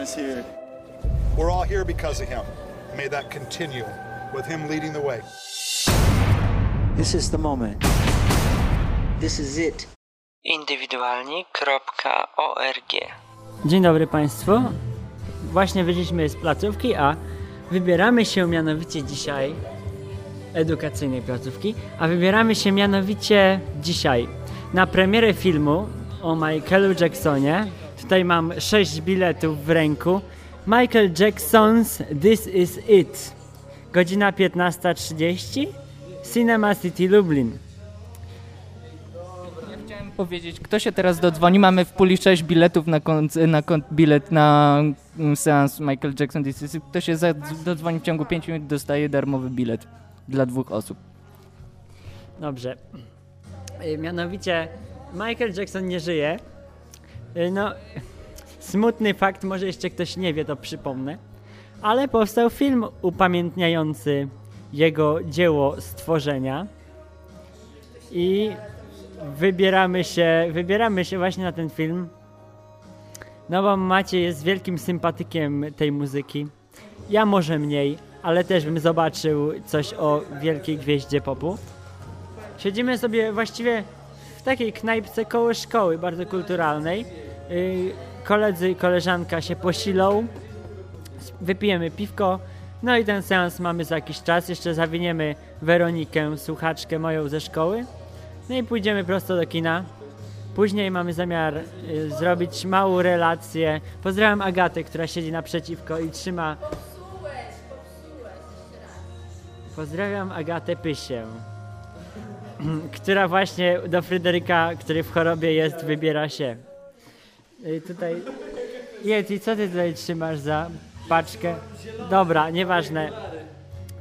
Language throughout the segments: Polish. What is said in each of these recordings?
is here. We're all here because of him. May that continue with him leading the way. This is the moment. This is it. indywidualni.org Dzień dobry Państwu. Właśnie wyszliśmy z placówki, a wybieramy się mianowicie dzisiaj edukacyjnej placówki, a wybieramy się mianowicie dzisiaj na premierę filmu o Michaelu Jacksonie. Tutaj mam 6 biletów w ręku. Michael Jackson's This Is It. Godzina 15.30. Cinema City Lublin. Chciałem powiedzieć, kto się teraz dodzwoni? Mamy w puli 6 biletów na, konc- na kon- bilet na mm, seans Michael Jackson This Is It. Kto się dodzwoni w ciągu 5 minut dostaje darmowy bilet dla dwóch osób. Dobrze. Y, Mianowicie Michael Jackson nie żyje. Y, No, smutny fakt, może jeszcze ktoś nie wie, to przypomnę. Ale powstał film upamiętniający jego dzieło stworzenia. I wybieramy się, wybieramy się właśnie na ten film. No bo Maciej jest wielkim sympatykiem tej muzyki. Ja może mniej, ale też bym zobaczył coś o wielkiej gwieździe popu. Siedzimy sobie właściwie w takiej knajpce koło szkoły, bardzo kulturalnej. Yy, koledzy i koleżanka się posilą, wypijemy piwko, no i ten seans mamy za jakiś czas. Jeszcze zawiniemy Weronikę, słuchaczkę moją ze szkoły. No i pójdziemy prosto do kina. Później mamy zamiar y, zrobić małą relację. Pozdrawiam Agatę, która siedzi naprzeciwko i trzyma. Pozdrawiam Agatę Pysię, która właśnie do Fryderyka, który w chorobie jest, wybiera się. Y, tutaj. Yeti, co ty tutaj trzymasz za paczkę? Dobra, nieważne.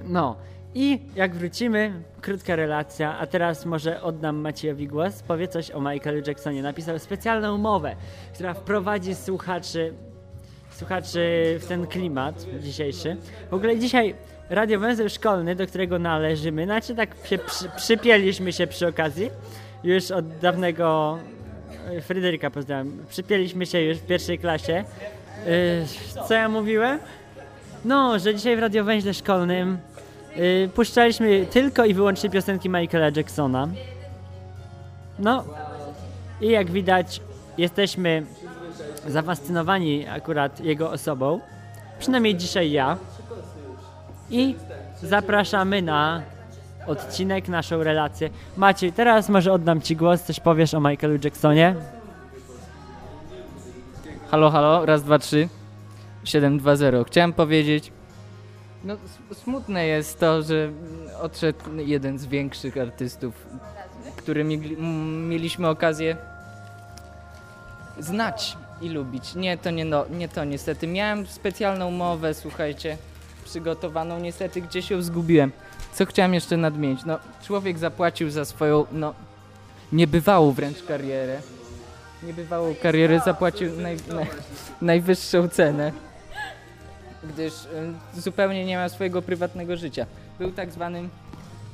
No. I jak wrócimy, krótka relacja, a teraz może oddam Maciejowi głos. Powie coś o Michaelu Jacksonie. Napisał specjalną umowę, która wprowadzi słuchaczy, słuchaczy w ten klimat dzisiejszy. W ogóle dzisiaj radiowęzeł szkolny, do którego należymy, znaczy tak się przy, przypięliśmy się przy okazji, już od dawnego Fryderyka pozdrawiam, przypięliśmy się już w pierwszej klasie. Yy, co ja mówiłem? No, że dzisiaj w radiowęźle szkolnym Yy, puszczaliśmy tylko i wyłącznie piosenki Michaela Jacksona. No i jak widać, jesteśmy zafascynowani akurat jego osobą. Przynajmniej dzisiaj ja. I zapraszamy na odcinek, naszą relację. Maciej, teraz może oddam Ci głos, coś powiesz o Michaelu Jacksonie. Halo, halo, raz, dwa, trzy. 720. Chciałem powiedzieć. No, smutne jest to, że odszedł jeden z większych artystów, który mieli, m- mieliśmy okazję znać i lubić. Nie, to nie, no, nie to niestety. Miałem specjalną mowę, słuchajcie, przygotowaną, niestety gdzieś ją zgubiłem. Co chciałem jeszcze nadmienić? No, człowiek zapłacił za swoją, no, niebywałą wręcz karierę. Niebywałą karierę zapłacił naj, naj, najwyższą cenę gdyż y, zupełnie nie miał swojego prywatnego życia. Był tak zwanym.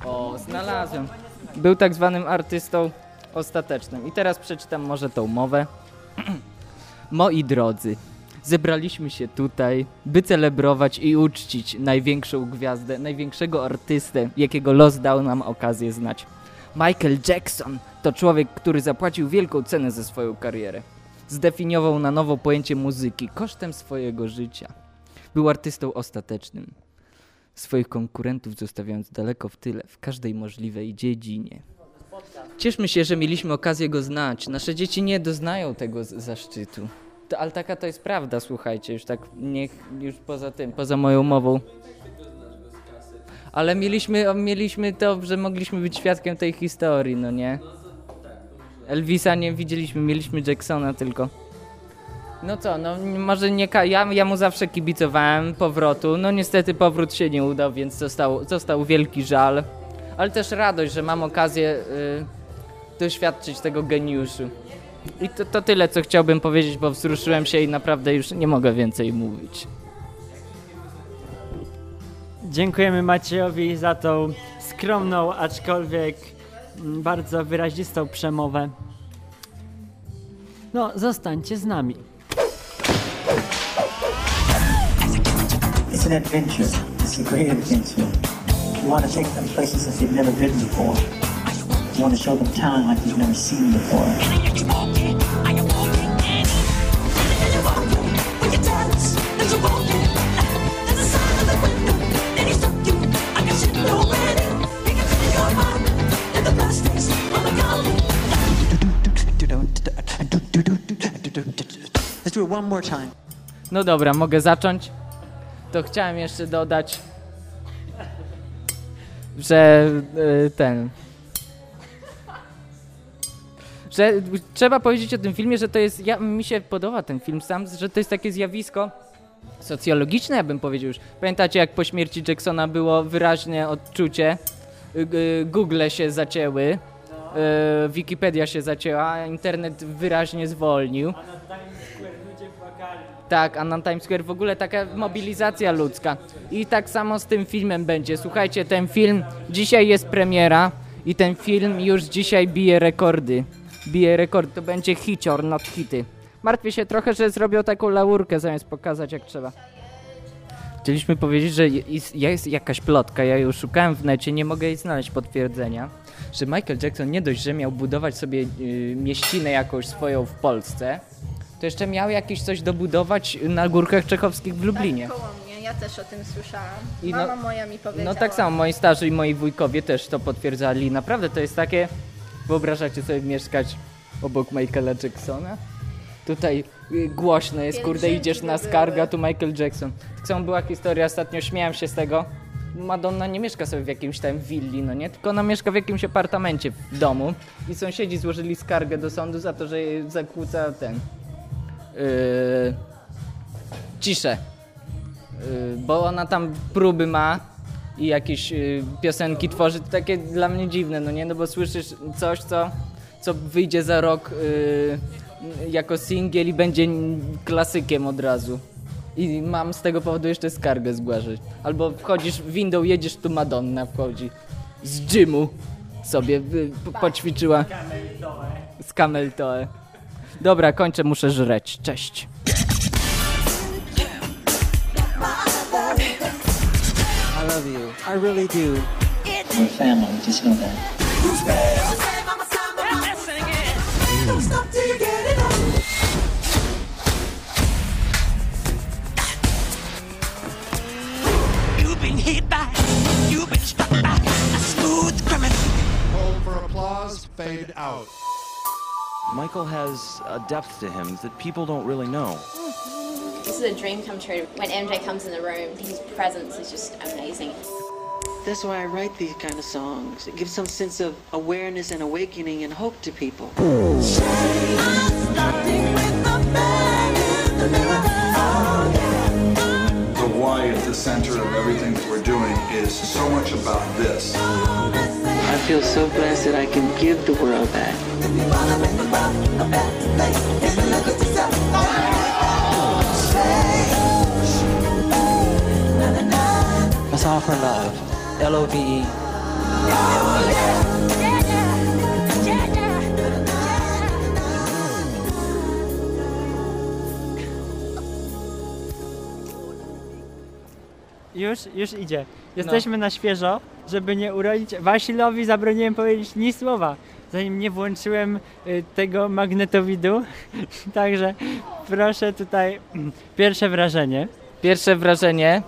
O, znalazłem. Był tak zwanym artystą ostatecznym. I teraz przeczytam może tą mowę. Moi drodzy, zebraliśmy się tutaj, by celebrować i uczcić największą gwiazdę, największego artystę, jakiego los dał nam okazję znać. Michael Jackson to człowiek, który zapłacił wielką cenę za swoją karierę. Zdefiniował na nowo pojęcie muzyki kosztem swojego życia. Był artystą ostatecznym, swoich konkurentów zostawiając daleko w tyle w każdej możliwej dziedzinie. Cieszmy się, że mieliśmy okazję go znać. Nasze dzieci nie doznają tego zaszczytu. To, ale taka to jest prawda, słuchajcie, już tak niech, już poza tym, poza moją mową. Ale mieliśmy, mieliśmy to, że mogliśmy być świadkiem tej historii, no nie? Elvisa nie widzieliśmy, mieliśmy Jacksona tylko. No co, no może nie. Ja, ja mu zawsze kibicowałem powrotu. No niestety powrót się nie udał, więc został, został wielki żal. Ale też radość, że mam okazję y, doświadczyć tego geniuszu. I to, to tyle, co chciałbym powiedzieć, bo wzruszyłem się i naprawdę już nie mogę więcej mówić. Dziękujemy Maciejowi za tą skromną, aczkolwiek mm, bardzo wyrazistą przemowę. No, zostańcie z nami. It's an adventure. It's a great adventure. You want to take them places that they've never been before. You want to show them town like they've never seen before. Let's do it one more time. No dobra, mogę zacząć. To chciałem jeszcze dodać, że y, ten. Że trzeba powiedzieć o tym filmie, że to jest. Ja, mi się podoba ten film sam, że to jest takie zjawisko socjologiczne, ja bym powiedział już. Pamiętacie, jak po śmierci Jacksona było wyraźne odczucie, y, Google się zacięły, y, Wikipedia się zacięła, internet wyraźnie zwolnił. Tak, a na Times Square w ogóle taka mobilizacja ludzka. I tak samo z tym filmem będzie. Słuchajcie, ten film, dzisiaj jest premiera i ten film już dzisiaj bije rekordy. Bije rekordy, to będzie hicior, not hity. Martwię się trochę, że zrobią taką laurkę zamiast pokazać jak trzeba. Chcieliśmy powiedzieć, że jest, jest jakaś plotka, ja ją szukałem w necie, nie mogę jej znaleźć potwierdzenia, że Michael Jackson nie dość, że miał budować sobie y, mieścinę jakąś swoją w Polsce, to jeszcze miał jakieś coś dobudować na górkach czechowskich w Lublinie. Tak, koło mnie, ja też o tym słyszałam. I no- Mama moja mi powiedziała. No tak samo, moi starzy i moi wujkowie też to potwierdzali. Naprawdę to jest takie, wyobrażacie sobie mieszkać obok Michaela Jacksona? Tutaj y, głośne jest, kurde, Pielgrzymki idziesz na by skargę, a były. tu Michael Jackson. Tak samo była historia, ostatnio śmiałem się z tego. Madonna nie mieszka sobie w jakimś tam willi, no nie? Tylko ona mieszka w jakimś apartamencie w domu i sąsiedzi złożyli skargę do sądu za to, że jej zakłóca ten... Yy, ciszę. Y, bo ona tam próby ma i jakieś y, piosenki tworzy, to takie dla mnie dziwne, no nie, no bo słyszysz coś, co, co wyjdzie za rok y, jako singiel i będzie klasykiem od razu. I mam z tego powodu jeszcze skargę zgłaszać. Albo wchodzisz w window, jedziesz tu Madonna wchodzi z gymu sobie y, po- poćwiczyła z Camel Toe. Dobra, kończę, muszę żreć. Cześć. Love you. I really do. We're family. Just know that. You've been hit by, you've been struck by a smooth criminal. Hold for applause, fade out. Michael has a depth to him that people don't really know. This is a dream come true. When MJ comes in the room, his presence is just amazing. That's why I write these kind of songs. It gives some sense of awareness and awakening and hope to people. The why at the center of everything that we're doing is so much about this. I feel so blessed that I can give the world that. Let's offer love. L O V E. Już, już idzie. Jesteśmy na świeżo, żeby nie urodzić. Wasilowi zabroniłem powiedzieć ni słowa, zanim nie włączyłem y, tego magnetowidu. Także proszę tutaj mm, pierwsze wrażenie. Pierwsze wrażenie.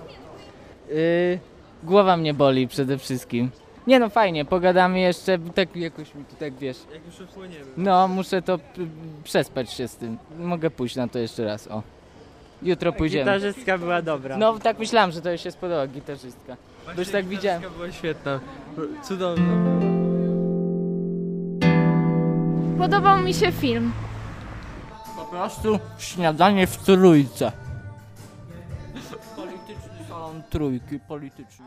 Yy, głowa mnie boli przede wszystkim. Nie no fajnie, pogadamy jeszcze, tak jakoś mi tu tak wiesz. Jak już odpłyniemy. No, muszę to p- przespać się z tym. Mogę pójść na to jeszcze raz, o. Jutro pójdziemy. Gitarzystka była dobra. No tak myślałem, że to jej się spodoba, gitarzystka. Bo już tak widziałem. była świetna. Cudowna. Podobał mi się film. Prostu śniadanie w trójce. Polityczny salon trójki, polityczny.